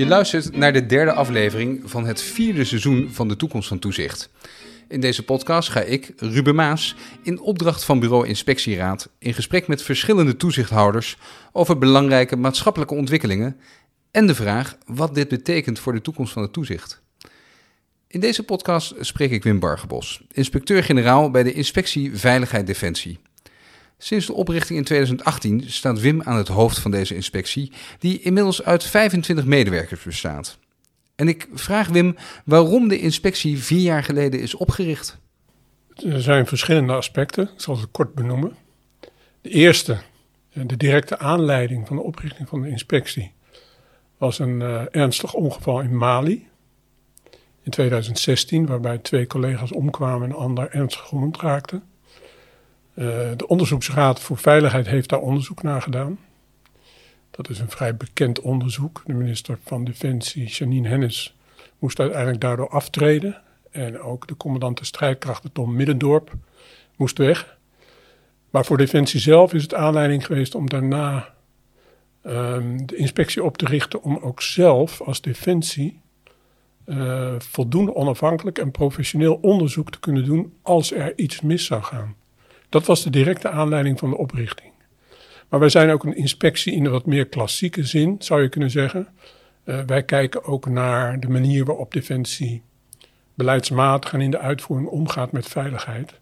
Je luistert naar de derde aflevering van het vierde seizoen van de Toekomst van Toezicht. In deze podcast ga ik, Ruben Maas, in opdracht van Bureau Inspectieraad in gesprek met verschillende toezichthouders over belangrijke maatschappelijke ontwikkelingen en de vraag wat dit betekent voor de toekomst van het toezicht. In deze podcast spreek ik Wim Bargebos, inspecteur-generaal bij de Inspectie Veiligheid Defensie. Sinds de oprichting in 2018 staat Wim aan het hoofd van deze inspectie, die inmiddels uit 25 medewerkers bestaat. En ik vraag Wim waarom de inspectie vier jaar geleden is opgericht. Er zijn verschillende aspecten, ik zal ze kort benoemen. De eerste, de directe aanleiding van de oprichting van de inspectie, was een uh, ernstig ongeval in Mali in 2016, waarbij twee collega's omkwamen en een ander ernstig gewond raakte. Uh, de Onderzoeksraad voor Veiligheid heeft daar onderzoek naar gedaan. Dat is een vrij bekend onderzoek. De minister van Defensie, Janine Hennis, moest uiteindelijk daardoor aftreden. En ook de commandant de strijdkrachten, Tom Middendorp, moest weg. Maar voor Defensie zelf is het aanleiding geweest om daarna um, de inspectie op te richten. Om ook zelf als Defensie uh, voldoende onafhankelijk en professioneel onderzoek te kunnen doen als er iets mis zou gaan. Dat was de directe aanleiding van de oprichting. Maar wij zijn ook een inspectie in de wat meer klassieke zin, zou je kunnen zeggen. Uh, wij kijken ook naar de manier waarop Defensie beleidsmatig en in de uitvoering omgaat met veiligheid.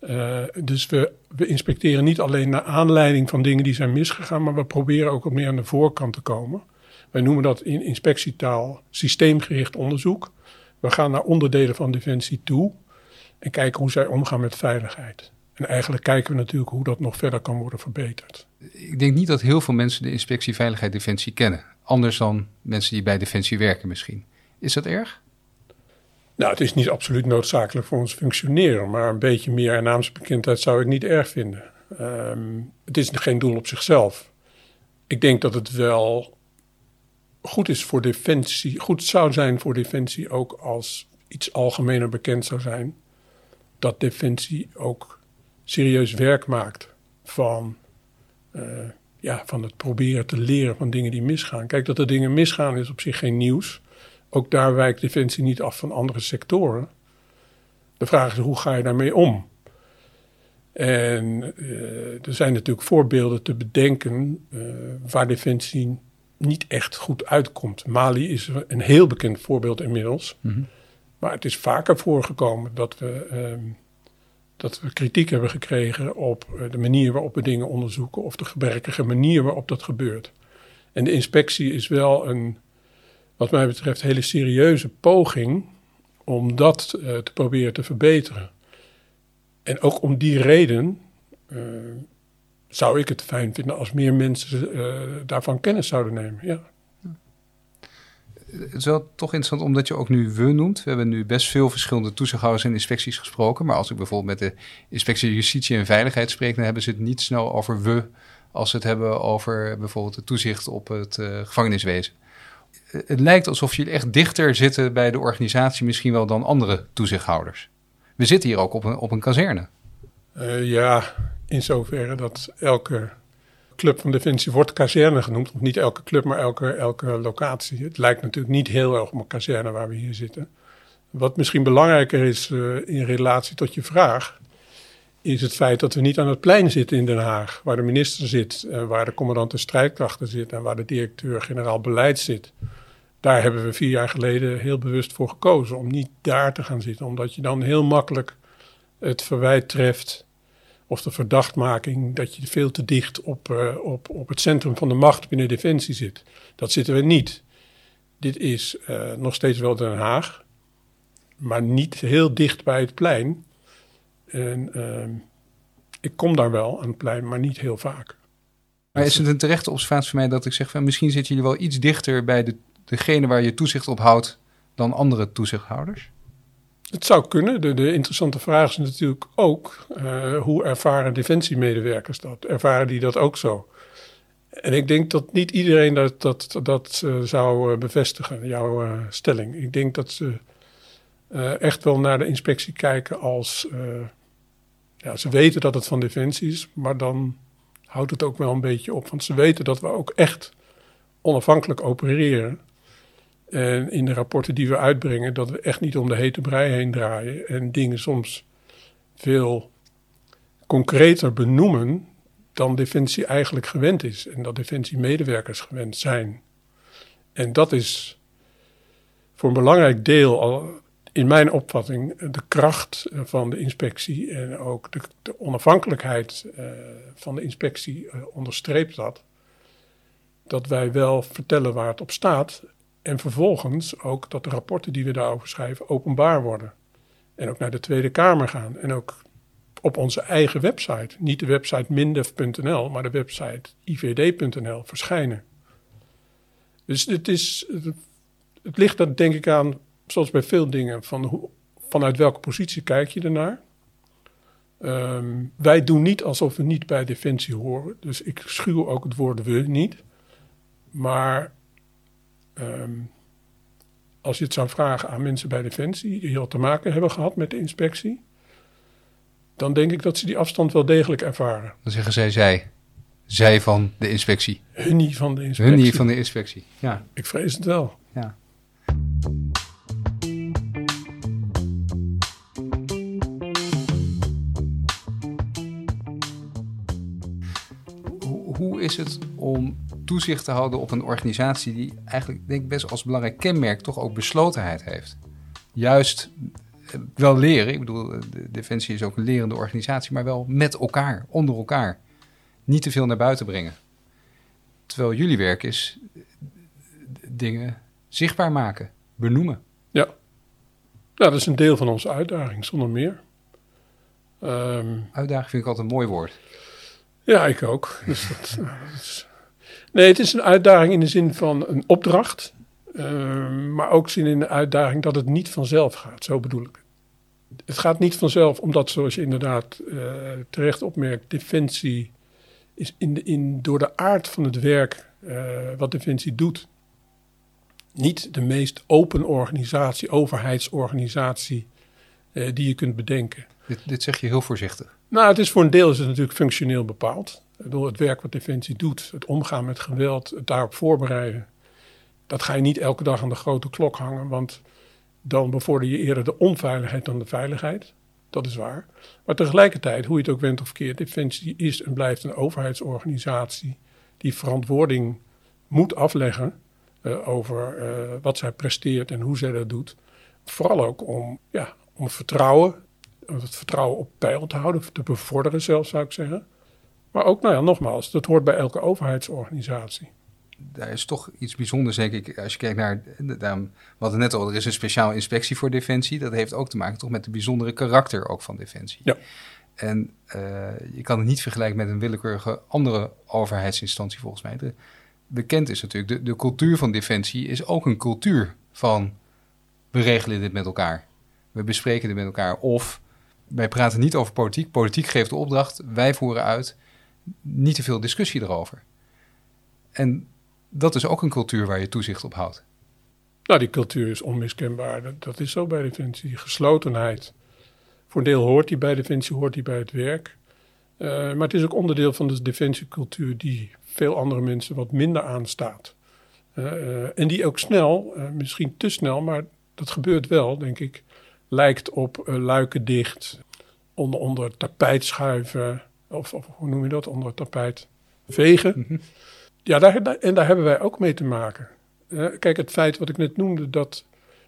Uh, dus we, we, inspecteren niet alleen naar aanleiding van dingen die zijn misgegaan, maar we proberen ook wat meer aan de voorkant te komen. Wij noemen dat in inspectietaal systeemgericht onderzoek. We gaan naar onderdelen van Defensie toe en kijken hoe zij omgaan met veiligheid. En eigenlijk kijken we natuurlijk hoe dat nog verder kan worden verbeterd. Ik denk niet dat heel veel mensen de inspectie Veiligheid Defensie kennen. Anders dan mensen die bij Defensie werken misschien. Is dat erg? Nou, het is niet absoluut noodzakelijk voor ons functioneren. Maar een beetje meer naamsbekendheid zou ik niet erg vinden. Um, het is geen doel op zichzelf. Ik denk dat het wel goed is voor Defensie. Goed zou zijn voor Defensie ook als iets algemener bekend zou zijn. Dat Defensie ook serieus werk maakt van, uh, ja, van het proberen te leren van dingen die misgaan. Kijk, dat er dingen misgaan is op zich geen nieuws. Ook daar wijkt Defensie niet af van andere sectoren. De vraag is hoe ga je daarmee om? En uh, er zijn natuurlijk voorbeelden te bedenken uh, waar Defensie niet echt goed uitkomt. Mali is een heel bekend voorbeeld inmiddels. Mm -hmm. Maar het is vaker voorgekomen dat we uh, dat we kritiek hebben gekregen op eh, de manier waarop we dingen onderzoeken of de gebrekkige manier waarop dat gebeurt. En de inspectie is wel een, wat mij betreft, hele serieuze poging om dat uh, te proberen te verbeteren. En ook om die reden uh, zou ik het fijn vinden als meer mensen daarvan kennis zouden nemen. Ja het is wel toch interessant omdat je ook nu we noemt. We hebben nu best veel verschillende toezichthouders en inspecties gesproken. Maar als ik bijvoorbeeld met de inspectie Justitie en Veiligheid spreek, dan hebben ze het niet snel over we als ze het hebben over bijvoorbeeld het toezicht op het uh, gevangeniswezen. Het lijkt alsof jullie echt dichter zitten bij de organisatie misschien wel dan andere toezichthouders. We zitten hier ook op een, op een kazerne. Uh, ja, in zoverre dat elke club van Defensie wordt kazerne genoemd. Niet elke club, maar elke, elke locatie. Het lijkt natuurlijk niet heel erg op een kazerne waar we hier zitten. Wat misschien belangrijker is uh, in relatie tot je vraag, is het feit dat we niet aan het plein zitten in Den Haag, waar de minister zit, uh, waar de commandant de strijdkrachten zit en waar de directeur-generaal beleid zit. Daar hebben we vier jaar geleden heel bewust voor gekozen om niet daar te gaan zitten, omdat je dan heel makkelijk het verwijt treft of de verdachtmaking dat je veel te dicht op, uh, op, op het centrum van de macht binnen Defensie zit. Dat zitten we niet. Dit is uh, nog steeds wel Den Haag, maar niet heel dicht bij het plein. En uh, ik kom daar wel aan het plein, maar niet heel vaak. Maar is het een terechte observatie voor mij dat ik zeg van misschien zitten jullie wel iets dichter bij de, degene waar je toezicht op houdt dan andere toezichthouders? Het zou kunnen. De, de, interessante vraag is natuurlijk ook uh, hoe ervaren defensiemedewerkers dat? Ervaren die dat ook zo? En ik denk dat niet iedereen dat, dat, dat uh, zou eh, bevestigen, jouw stelling. Ik denk dat ze echt wel naar de inspectie kijken als. ja, ze weten dat het van defensie is, maar dan houdt het ook wel een beetje op. Want ze weten dat we ook echt onafhankelijk opereren. En in de rapporten die we uitbrengen, dat we echt niet om de hete brei heen draaien en dingen soms veel concreter benoemen dan Defensie eigenlijk gewend is en dat Defensie-medewerkers gewend zijn. En dat is voor een belangrijk deel al in mijn opvatting de kracht van de inspectie en ook de, onafhankelijkheid uh, van de inspectie uh, onderstreept dat. Dat wij wel vertellen waar het op staat en vervolgens ook dat de rapporten die we daarover schrijven openbaar worden. En ook naar de Tweede Kamer gaan en ook op onze eigen website, niet de website mindef.nl, maar de website ivd.nl verschijnen. Dus het, is, het ligt er denk ik aan, zoals bij veel dingen, van vanuit welke positie kijk je ernaar. Um, wij doen niet alsof we niet bij Defensie horen. Dus ik schuw ook het woord we niet. Maar um, als je het zou vragen aan mensen bij Defensie die heel te maken hebben gehad met de inspectie, dan denk ik dat ze die afstand wel degelijk ervaren. Dan zeggen zij zij. Zij van de inspectie. Hunnie van de inspectie. Hunnie van de inspectie, ja. Ik vrees het wel. Ja. Is het om toezicht te houden op een organisatie die eigenlijk, denk ik, best als belangrijk kenmerk toch ook beslotenheid heeft? Juist wel leren. Ik bedoel, de Defensie is ook een lerende organisatie, maar wel met elkaar, onder elkaar. Niet te veel naar buiten brengen. Terwijl jullie werk is dingen zichtbaar maken, benoemen. Ja. ja, dat is een deel van onze uitdaging, zonder meer. Um, uitdaging vind ik altijd een mooi woord. Ja, ik ook. Dus dat, is... Nee, het is een uitdaging in de zin van een opdracht. Uh, maar ook zin in de uitdaging dat het niet vanzelf gaat. Zo bedoel ik. Het gaat niet vanzelf, omdat, zoals je inderdaad uh, terecht opmerkt, Defensie is in in, door de aard van het werk uh, wat Defensie doet, niet de meest open organisatie, overheidsorganisatie die je kunt bedenken. Dit, dit, zeg je heel voorzichtig. Nou, het is voor een deel natuurlijk functioneel bepaald. Door het werk wat Defensie doet, het omgaan met geweld, het daarop voorbereiden. Dat ga je niet elke dag aan de grote klok hangen, want dan bevorder je eerder de onveiligheid dan de veiligheid. Dat is waar. Maar tegelijkertijd, hoe je het ook went of keert, Defensie is en blijft een overheidsorganisatie die verantwoording moet afleggen uh, over uh, wat zij presteert en hoe zij dat doet. Vooral ook om, ja, om vertrouwen, het vertrouwen op peil te houden, te bevorderen zelfs zou ik zeggen. Maar ook, nou ja, nogmaals, dat hoort bij elke overheidsorganisatie daar is toch iets bijzonders, denk ik. Als je kijkt naar, we hadden net al, er is een speciaal inspectie voor Defensie. Dat heeft ook te maken toch met het bijzondere karakter ook van Defensie. Ja. En uh, je kan het niet vergelijken met een willekeurige andere overheidsinstantie volgens mij. De, bekend is natuurlijk, de, de cultuur van Defensie is ook een cultuur van we regelen dit met elkaar. We bespreken dit met elkaar. Of wij praten niet over politiek. Politiek geeft de opdracht, wij voeren uit. Niet te veel discussie erover. En dat is ook een cultuur waar je toezicht op houdt. Nou, die cultuur is onmiskenbaar. Dat, is zo bij Defensie. Geslotenheid. Voor een deel hoort die bij Defensie, hoort die bij het werk. Uh, maar het is ook onderdeel van de defensiecultuur die veel andere mensen wat minder aanstaat. Uh, uh, en die ook snel, misschien te snel, maar dat gebeurt wel, denk ik, lijkt op luiken dicht, onder, onder tapijt schuiven, of, of, hoe noem je dat, onder het tapijt vegen. Mm -hmm. Ja, daar, en daar hebben wij ook mee te maken. Uh, kijk, het feit wat ik net noemde, dat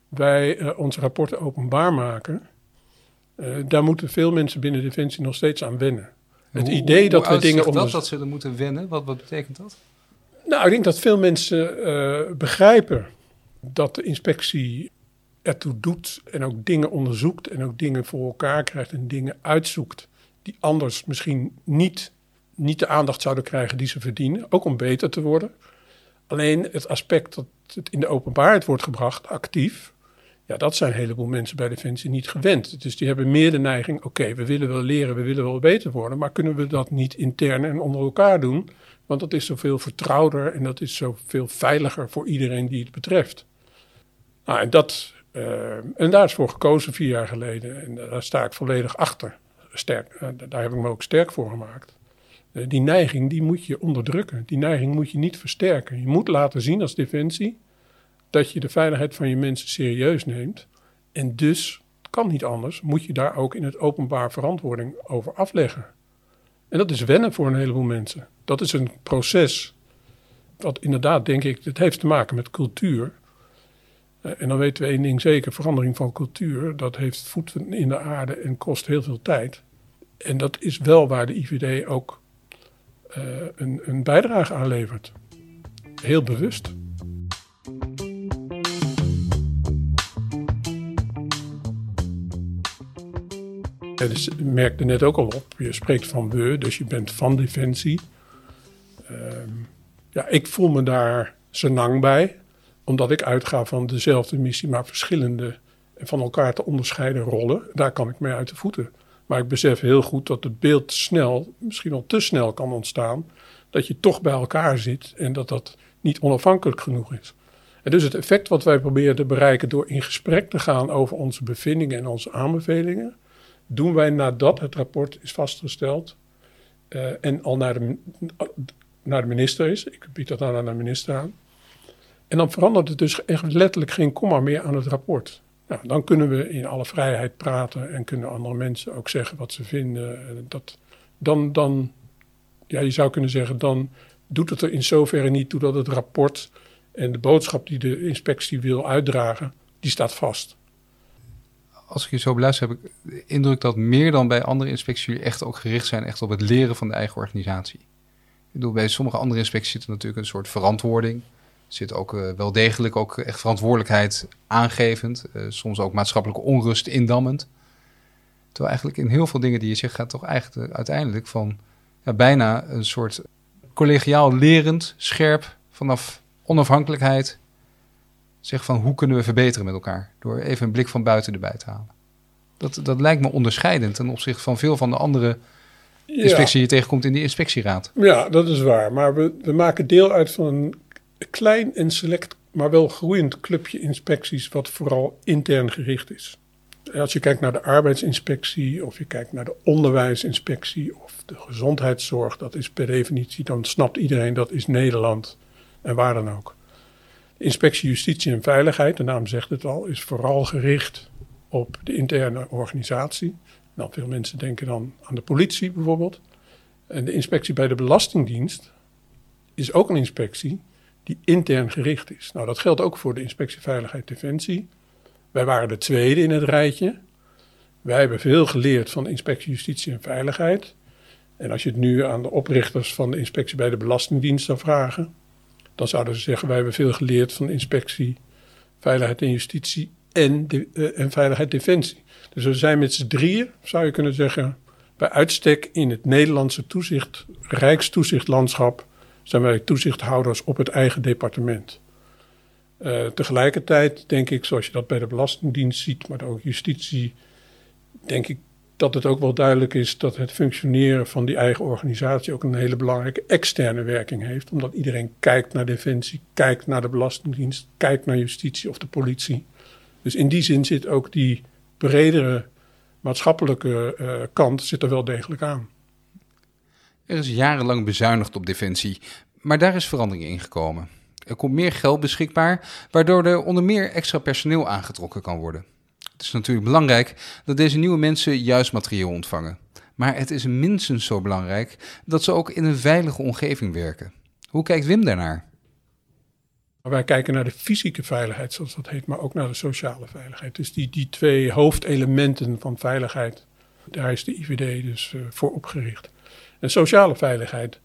wij uh, onze rapporten openbaar maken, uh, daar moeten veel mensen binnen Defensie nog steeds aan wennen. Het hoe, idee dat we dingen onder... dat dat ze er moeten wennen? Wat, wat betekent dat? Nou, ik denk dat veel mensen begrijpen dat de inspectie ertoe doet en ook dingen onderzoekt en ook dingen voor elkaar krijgt en dingen uitzoekt die anders misschien niet niet de aandacht zouden krijgen die ze verdienen, ook om beter te worden. Alleen het aspect dat het in de openbaarheid wordt gebracht, actief, ja, dat zijn een heleboel mensen bij Defensie niet gewend. Dus die hebben meer de neiging, oké, we willen wel leren, we willen wel beter worden, maar kunnen we dat niet intern en onder elkaar doen? Want dat is zoveel vertrouwder en dat is zoveel veiliger voor iedereen die het betreft. Nou, en, dat, en daar is voor gekozen vier jaar geleden en daar sta ik volledig achter. Sterk, uh, daar heb ik me ook sterk voor gemaakt. Eh, die neiging die moet je onderdrukken. Die neiging moet je niet versterken. Je moet laten zien als defensie dat je de veiligheid van je mensen serieus neemt. En dus, kan niet anders, moet je daar ook in het openbaar verantwoording over afleggen. En dat is wennen voor een heleboel mensen. Dat is een proces wat inderdaad, denk ik, het heeft te maken met cultuur. Eh, en dan weten we één ding zeker, verandering van cultuur, dat heeft voeten in de aarde en kost heel veel tijd. En dat is wel waar de IVD ook uh, een, een bijdrage aan levert. Heel bewust. Ja, dus ik merkte net ook al op, je spreekt van we, dus je bent van Defensie. Uh, ja, ik voel me daar senang bij, omdat ik uitga van dezelfde missie, maar verschillende en van elkaar te onderscheiden rollen. Daar kan ik mee uit de voeten. Maar ik besef heel goed dat het beeld snel, misschien al te snel kan ontstaan, dat je toch bij elkaar zit en dat dat niet onafhankelijk genoeg is. En dus het effect wat wij proberen te bereiken door in gesprek te gaan over onze bevindingen en onze aanbevelingen, doen wij nadat het rapport is vastgesteld uh, en al naar de, naar de minister is. Ik bied dat dan aan de minister aan. En dan verandert het dus echt letterlijk geen komma meer aan het rapport. Nou, dan kunnen we in alle vrijheid praten en kunnen andere mensen ook zeggen wat ze vinden. Dat, dan, dan, ja, je zou kunnen zeggen, dan doet het er in zoverre niet toe dat het rapport en de boodschap die de inspectie wil uitdragen, die staat vast. Als ik je zo beluister, heb ik de indruk dat meer dan bij andere inspecties jullie echt ook gericht zijn echt op het leren van de eigen organisatie. Ik bedoel, bij sommige andere inspecties zit er natuurlijk een soort verantwoording. Zit ook uh, wel degelijk ook echt verantwoordelijkheid aangevend. Uh, soms ook maatschappelijke onrust indammend. Terwijl eigenlijk in heel veel dingen die je zegt gaat toch eigenlijk uiteindelijk van ja, bijna een soort collegiaal lerend, scherp, vanaf onafhankelijkheid. Zeg van hoe kunnen we verbeteren met elkaar? Door even een blik van buiten erbij te halen. Dat, dat lijkt me onderscheidend ten opzichte van veel van de andere inspecties die je tegenkomt in die inspectieraad. Ja, dat is waar. Maar we, we maken deel uit van een klein en select, maar wel groeiend clubje inspecties, wat vooral intern gericht is. Als je kijkt naar de arbeidsinspectie, of je kijkt naar de onderwijsinspectie, of de gezondheidszorg, dat is per definitie, dan snapt iedereen dat is Nederland en waar dan ook. De inspectie Justitie en Veiligheid, de naam zegt het al, is vooral gericht op de interne organisatie. Nou, veel mensen denken dan aan de politie bijvoorbeeld. En de inspectie bij de Belastingdienst is ook een inspectie die intern gericht is. Nou, dat geldt ook voor de inspectie Veiligheid Defensie. Wij waren de tweede in het rijtje. Wij hebben veel geleerd van inspectie Justitie en Veiligheid. En als je het nu aan de oprichters van de inspectie bij de Belastingdienst zou vragen, dan zouden ze zeggen: Wij hebben veel geleerd van inspectie Veiligheid en Justitie en, de, uh, en Veiligheid Defensie. Dus we zijn met z'n drieën, zou je kunnen zeggen, bij uitstek in het Nederlandse toezicht, Rijkstoezichtlandschap, zijn wij toezichthouders op het eigen departement. Uh, tegelijkertijd denk ik, zoals je dat bij de Belastingdienst ziet, maar ook justitie, denk ik dat het ook wel duidelijk is dat het functioneren van die eigen organisatie ook een hele belangrijke externe werking heeft. Omdat iedereen kijkt naar defensie, kijkt naar de Belastingdienst, kijkt naar justitie of de politie. Dus in die zin zit ook die bredere maatschappelijke uh, kant zit er wel degelijk aan. Er is jarenlang bezuinigd op defensie, maar daar is verandering in gekomen. Er komt meer geld beschikbaar, waardoor er onder meer extra personeel aangetrokken kan worden. Het is natuurlijk belangrijk dat deze nieuwe mensen juist materieel ontvangen. Maar het is minstens zo belangrijk dat ze ook in een veilige omgeving werken. Hoe kijkt Wim daarnaar? Wij kijken naar de fysieke veiligheid, zoals dat heet, maar ook naar de sociale veiligheid. Dus die, die twee hoofdelementen van veiligheid, daar is de IVD dus uh, voor opgericht. En sociale veiligheid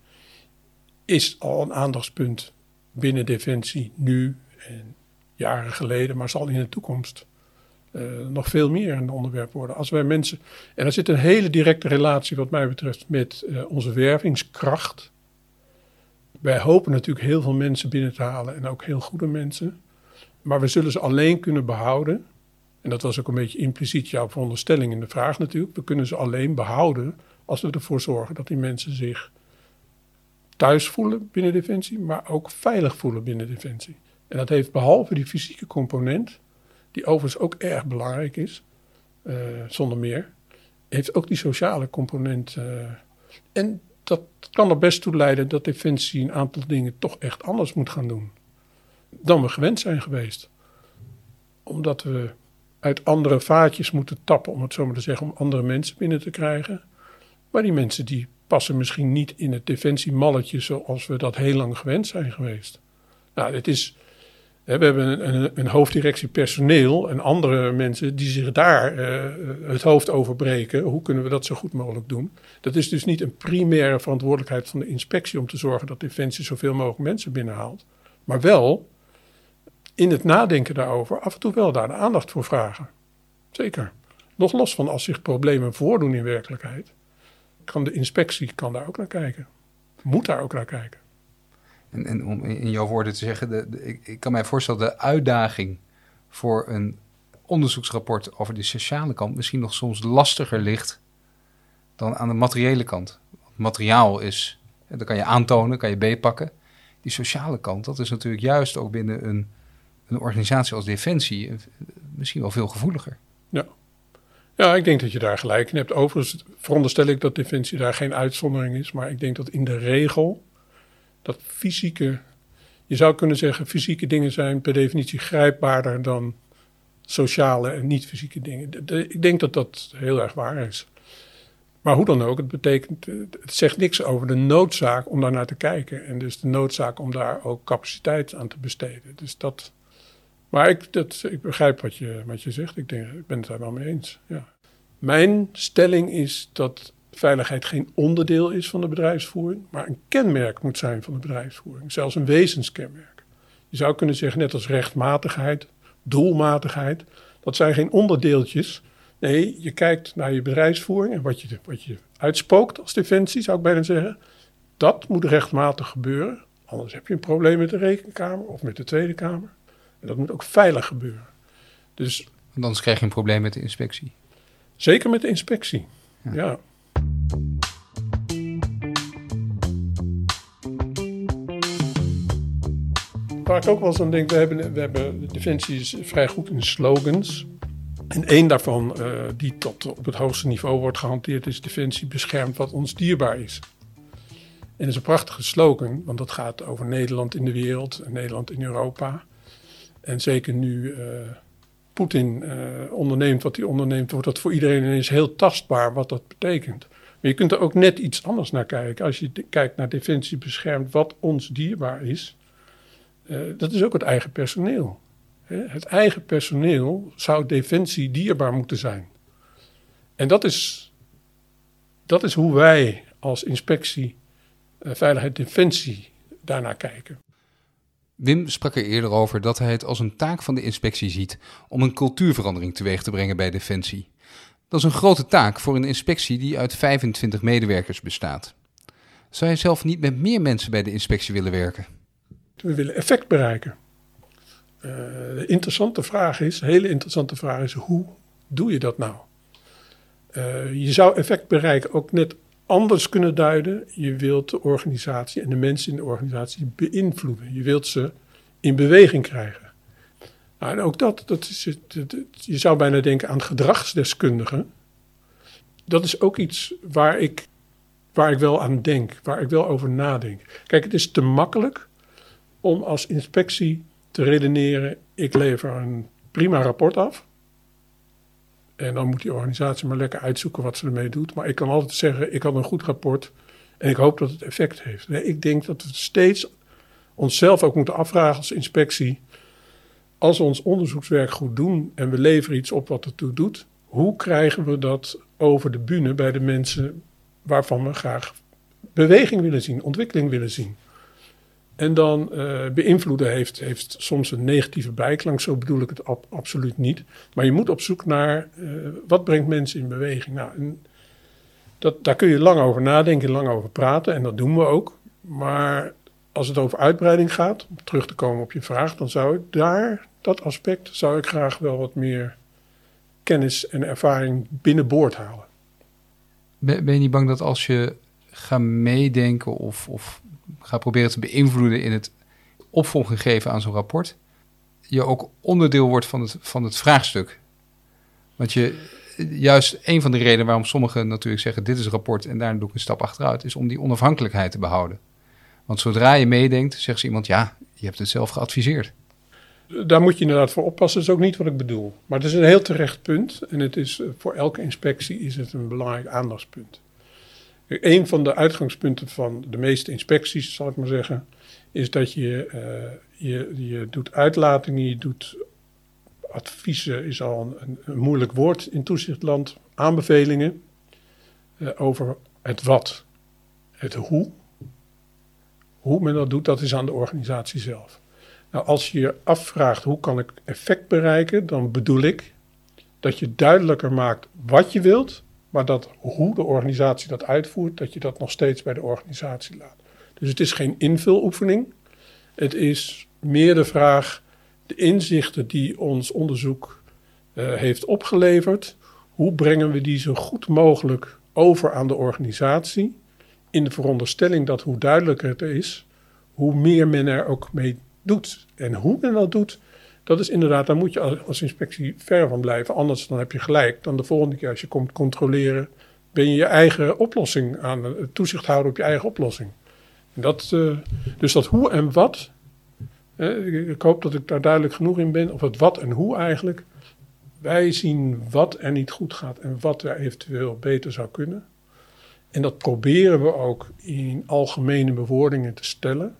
is al een aandachtspunt binnen Defensie nu en jaren geleden, maar zal in de toekomst uh, nog veel meer een onderwerp worden. Als wij mensen. En er zit een hele directe relatie, wat mij betreft, met uh, onze wervingskracht. Wij hopen natuurlijk heel veel mensen binnen te halen en ook heel goede mensen. Maar we zullen ze alleen kunnen behouden. En dat was ook een beetje impliciet jouw veronderstelling in de vraag natuurlijk. We kunnen ze alleen behouden als we ervoor zorgen dat die mensen zich thuis voelen binnen Defensie, maar ook veilig voelen binnen Defensie. En dat heeft behalve die fysieke component, die overigens ook erg belangrijk is, uh, zonder meer, heeft ook die sociale component. Uh, en dat kan er best toe leiden dat Defensie een aantal dingen toch echt anders moet gaan doen. dan we gewend zijn geweest. Omdat we uit andere vaatjes moeten tappen, om het zo maar te zeggen, om andere mensen binnen te krijgen. Maar die mensen die passen misschien niet in het defensiemalletje zoals we dat heel lang gewend zijn geweest. Nou, het is, we hebben een, een, hoofddirectie personeel en andere mensen die zich daar uh, het hoofd over breken. Hoe kunnen we dat zo goed mogelijk doen? Dat is dus niet een primaire verantwoordelijkheid van de inspectie om te zorgen dat Defensie zoveel mogelijk mensen binnenhaalt. Maar wel in het nadenken daarover af en toe wel daar de aandacht voor vragen. Zeker. Nog los van als zich problemen voordoen in werkelijkheid, kan de inspectie kan daar ook naar kijken. Moet daar ook naar kijken. En, en om in jouw woorden te zeggen, de, ik, ik, kan mij voorstellen de uitdaging voor een onderzoeksrapport over de sociale kant misschien nog soms lastiger ligt dan aan de materiële kant. materiaal is, dat kan je aantonen, kan je beetpakken. Die sociale kant, dat is natuurlijk juist ook binnen een, een organisatie als Defensie eh, misschien wel veel gevoeliger. Ja. Ja, ik denk dat je daar gelijk in hebt. Overigens veronderstel ik dat Defensie daar geen uitzondering is. Maar ik denk dat in de regel dat fysieke, je zou kunnen zeggen, fysieke dingen zijn per definitie grijpbaarder dan sociale en niet-fysieke dingen. Ik denk dat dat heel erg waar is. Maar hoe dan ook, het betekent, het zegt niks over de noodzaak om daar naar te kijken. En dus de noodzaak om daar ook capaciteit aan te besteden. Dus dat. Maar ik, dat, ik begrijp wat je, wat je zegt. Ik, denk, ik ben het daar wel mee eens. Ja. Mijn stelling is dat veiligheid geen onderdeel is van de bedrijfsvoering, maar een kenmerk moet zijn van de bedrijfsvoering. Zelfs een wezenskenmerk. Je zou kunnen zeggen, net als rechtmatigheid, doelmatigheid, dat zijn geen onderdeeltjes. Nee, je kijkt naar je bedrijfsvoering en wat je, wat je uitspookt als defensie, zou ik bijna zeggen. Dat moet rechtmatig gebeuren. Anders heb je een probleem met de rekenkamer of met de Tweede Kamer. En dat moet ook veilig gebeuren. Dus, anders krijg je een probleem met de inspectie. Zeker met de inspectie. ja. Waar ik ook wel eens aan denk, we hebben, we hebben Defensie is vrij goed in slogans. En één daarvan, uh, die tot op het hoogste niveau wordt gehanteerd, is Defensie beschermt wat ons dierbaar is. En dat is een prachtige slogan, want dat gaat over Nederland in de wereld Nederland in Europa. En zeker nu uh, Poetin uh, onderneemt wat hij onderneemt, wordt dat voor iedereen ineens heel tastbaar wat dat betekent. Maar je kunt er ook net iets anders naar kijken. Als je kijkt naar Defensie beschermt wat ons dierbaar is, uh, dat is ook het eigen personeel. Het eigen personeel zou defensie dierbaar moeten zijn. En dat is, dat is hoe wij als inspectie Veiligheid Defensie daarnaar kijken. Wim sprak er eerder over dat hij het als een taak van de inspectie ziet om een cultuurverandering teweeg te brengen bij Defensie. Dat is een grote taak voor een inspectie die uit 25 medewerkers bestaat. Zou hij zelf niet met meer mensen bij de inspectie willen werken? We willen effect bereiken. Uh, de interessante vraag is, hele interessante vraag is, hoe doe je dat nou? Uh, je zou effect bereiken ook net anders kunnen duiden. Je wilt de organisatie en de mensen in de organisatie beïnvloeden. Je wilt ze in beweging krijgen. Nou, en ook dat, dat is, je zou bijna denken aan gedragsdeskundigen. Dat is ook iets waar ik, waar ik wel aan denk, waar ik wel over nadenk. Kijk, het is te makkelijk om als inspectie te redeneren: ik lever een prima rapport af. En dan moet die organisatie maar lekker uitzoeken wat ze ermee doet. Maar ik kan altijd zeggen: ik had een goed rapport en ik hoop dat het effect heeft. Nee, ik denk dat we steeds onszelf ook moeten afvragen als inspectie. Als we ons onderzoekswerk goed doen en we leveren iets op wat ertoe doet, hoe krijgen we dat over de bühne bij de mensen waarvan we graag beweging willen zien, ontwikkeling willen zien? En dan uh, beïnvloeden heeft, heeft soms een negatieve bijklank, zo bedoel ik het absoluut niet. Maar je moet op zoek naar uh, wat brengt mensen in beweging. Nou, en dat, daar kun je lang over nadenken, lang over praten en dat doen we ook. Maar als het over uitbreiding gaat, om terug te komen op je vraag, dan zou ik daar, dat aspect, zou ik graag wel wat meer kennis en ervaring binnenboord halen. Ben, ben je niet bang dat als je gaat meedenken of, of gaat proberen te beïnvloeden in het opvolging geven aan zo'n rapport, je ook onderdeel wordt van het, van het vraagstuk. Want je, juist een van de redenen waarom sommigen natuurlijk zeggen: dit is een rapport en daar doe ik een stap achteruit, is om die onafhankelijkheid te behouden. Want zodra je meedenkt, zegt ze iemand: ja, je hebt het zelf geadviseerd. Daar moet je inderdaad voor oppassen. Dat is ook niet wat ik bedoel. Maar het is een heel terecht punt. En het is, voor elke inspectie is het een belangrijk aandachtspunt. Een van de uitgangspunten van de meeste inspecties, zal ik maar zeggen, is dat je, uh, je, je doet uitlatingen, je doet adviezen, is al een, een moeilijk woord in toezichtland, aanbevelingen uh, over het wat. Het hoe. Hoe men dat doet, dat is aan de organisatie zelf. Nou, als je je afvraagt hoe kan ik effect bereiken, dan bedoel ik dat je duidelijker maakt wat je wilt, maar dat hoe de organisatie dat uitvoert, dat je dat nog steeds bij de organisatie laat. Dus het is geen invuloefening. Het is meer de vraag, de inzichten die ons onderzoek uh, heeft opgeleverd, hoe brengen we die zo goed mogelijk over aan de organisatie? In de veronderstelling dat hoe duidelijker het is, hoe meer men er ook mee doet. En hoe men dat doet, dat is inderdaad, daar moet je als, inspectie ver van blijven. Anders dan heb je gelijk. Dan de volgende keer als je komt controleren, ben je je eigen oplossing aan het toezicht houden op je eigen oplossing. En dat, uh, dus dat hoe en wat, ik hoop dat ik daar duidelijk genoeg in ben, of het wat en hoe eigenlijk. Wij zien wat er niet goed gaat en wat er eventueel beter zou kunnen. En dat proberen we ook in algemene bewoordingen te stellen.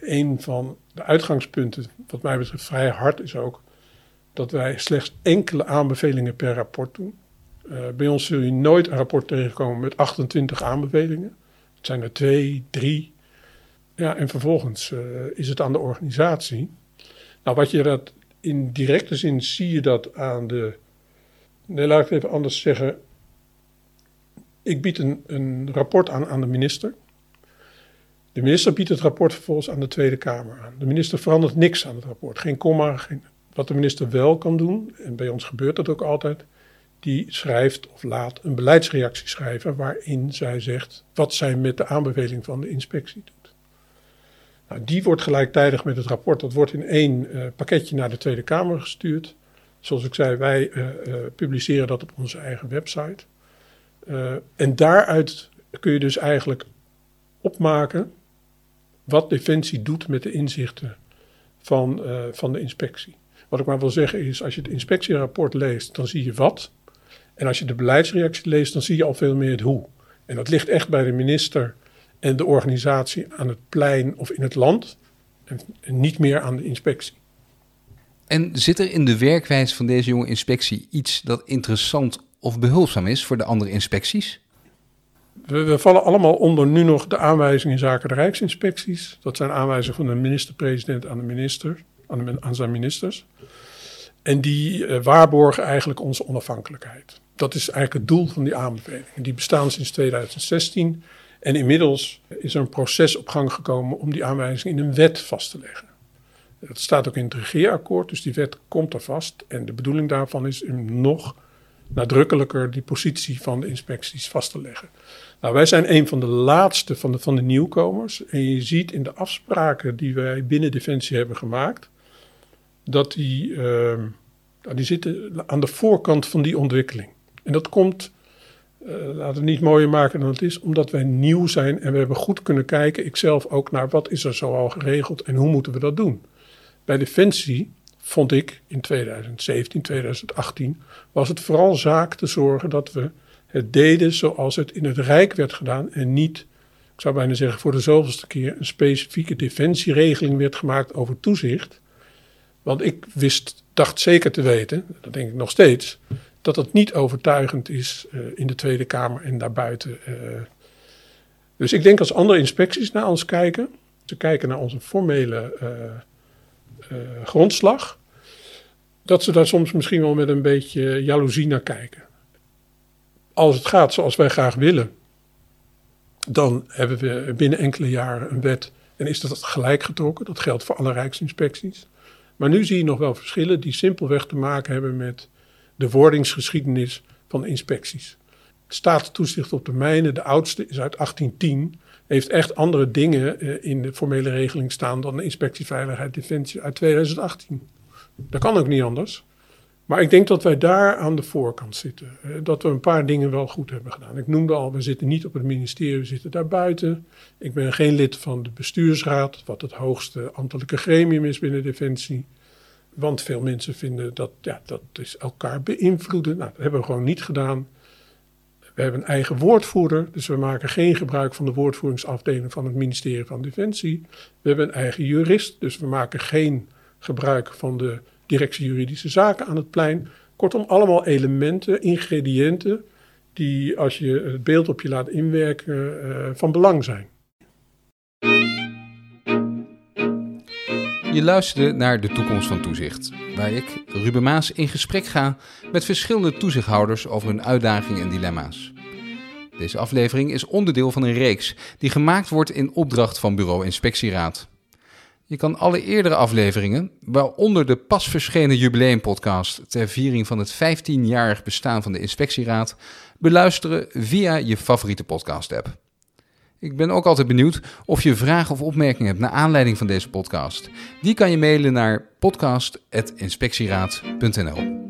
Een van de uitgangspunten, wat mij betreft vrij hard, is ook dat wij slechts enkele aanbevelingen per rapport doen. Uh, bij ons zul je nooit een rapport tegenkomen met 28 aanbevelingen. Het zijn er twee, drie. Ja, en vervolgens uh, is het aan de organisatie. Nou, wat je dat in directe zin zie je dat aan de. Nee, laat ik het even anders zeggen. Ik bied een, een rapport aan aan de minister. De minister biedt het rapport vervolgens aan de Tweede Kamer aan. De minister verandert niks aan het rapport. Geen komma. Geen, wat de minister wel kan doen, en bij ons gebeurt dat ook altijd, die schrijft of laat een beleidsreactie schrijven waarin zij zegt wat zij met de aanbeveling van de inspectie doet. Nou, die wordt gelijktijdig met het rapport, dat wordt in één uh, pakketje naar de Tweede Kamer gestuurd. Zoals ik zei, wij uh, uh, publiceren dat op onze eigen website. en daaruit kun je dus eigenlijk opmaken wat Defensie doet met de inzichten van, uh, van de inspectie. Wat ik maar wil zeggen is, als je het inspectierapport leest, dan zie je wat. En als je de beleidsreactie leest, dan zie je al veel meer het hoe. En dat ligt echt bij de minister en de organisatie aan het plein of in het land. En niet meer aan de inspectie. En zit er in de werkwijze van deze jonge inspectie iets dat interessant of behulpzaam is voor de andere inspecties? We, vallen allemaal onder nu nog de aanwijzingen in zaken de Rijksinspecties. Dat zijn aanwijzingen van de minister-president aan de minister, aan, aan, zijn ministers. En die uh, waarborgen eigenlijk onze onafhankelijkheid. Dat is eigenlijk het doel van die aanbevelingen. Die bestaan sinds 2016. En inmiddels is er een proces op gang gekomen om die aanwijzingen in een wet vast te leggen. Dat staat ook in het regeerakkoord, dus die wet komt er vast. En de bedoeling daarvan is om nog nadrukkelijker die positie van de inspecties vast te leggen. Nou, wij zijn een van de laatste van de, van de nieuwkomers. En je ziet in de afspraken die wij binnen Defensie hebben gemaakt, dat die, uh, die zitten aan de voorkant van die ontwikkeling. En dat komt, uh, laten we niet mooier maken dan het is, omdat wij nieuw zijn en we hebben goed kunnen kijken, ikzelf ook, naar wat is er zo al geregeld en hoe moeten we dat doen. Bij Defensie vond ik in 2017, 2018, was het vooral zaak te zorgen dat we het deden zoals het in het Rijk werd gedaan en niet, ik zou bijna zeggen voor de zoveelste keer, een specifieke defensieregeling werd gemaakt over toezicht. Want ik wist, dacht zeker te weten, dat denk ik nog steeds, dat het niet overtuigend is uh, in de Tweede Kamer en daarbuiten. Uh. Dus ik denk als andere inspecties naar ons kijken, ze kijken naar onze formele uh, grondslag, dat ze daar soms misschien wel met een beetje jaloezie naar kijken als het gaat zoals wij graag willen, dan hebben we binnen enkele jaren een wet en is dat gelijk getrokken. Dat geldt voor alle rijksinspecties. Maar nu zie je nog wel verschillen die simpelweg te maken hebben met de wordingsgeschiedenis van inspecties. Staatstoezicht op de mijnen, de oudste is uit 1810, heeft echt andere dingen eh, in de formele regeling staan dan de inspectie Veiligheid Defensie uit 2018. Dat kan ook niet anders. Maar ik denk dat wij daar aan de voorkant zitten. Dat we een paar dingen wel goed hebben gedaan. Ik noemde al, we zitten niet op het ministerie, we zitten daar buiten. Ik ben geen lid van de bestuursraad, wat het hoogste ambtelijke gremium is binnen Defensie. Want veel mensen vinden dat ja, dat is elkaar beïnvloeden. Nou, dat hebben we gewoon niet gedaan. We hebben een eigen woordvoerder, dus we maken geen gebruik van de woordvoeringsafdeling van het ministerie van Defensie. We hebben een eigen jurist, dus we maken geen gebruik van de directie juridische zaken aan het plein. Kortom, allemaal elementen, ingrediënten die als je het beeld op je laat inwerken uh, van belang zijn. Je luisterde naar De Toekomst van Toezicht, waar ik, Ruben Maas, in gesprek ga met verschillende toezichthouders over hun uitdagingen en dilemma's. Deze aflevering is onderdeel van een reeks die gemaakt wordt in opdracht van Bureau Inspectieraad. Je kan alle eerdere afleveringen, waaronder de pas verschenen jubileumpodcast ter viering van het 15-jarig bestaan van de Inspectieraad, beluisteren via je favoriete podcast-app. Ik ben ook altijd benieuwd of je vragen of opmerkingen hebt naar aanleiding van deze podcast. Die kan je mailen naar podcast.inspectieraad.nl.